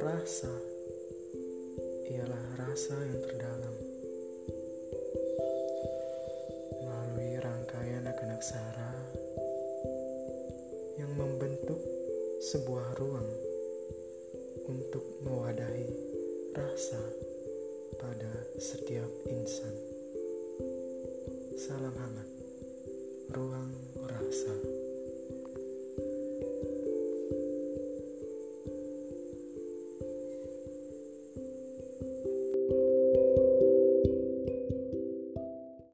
Rasa ialah rasa yang terdalam melalui rangkaian akan aksara yang membentuk sebuah ruang untuk mewadahi rasa pada setiap insan. Salam hangat, ruang.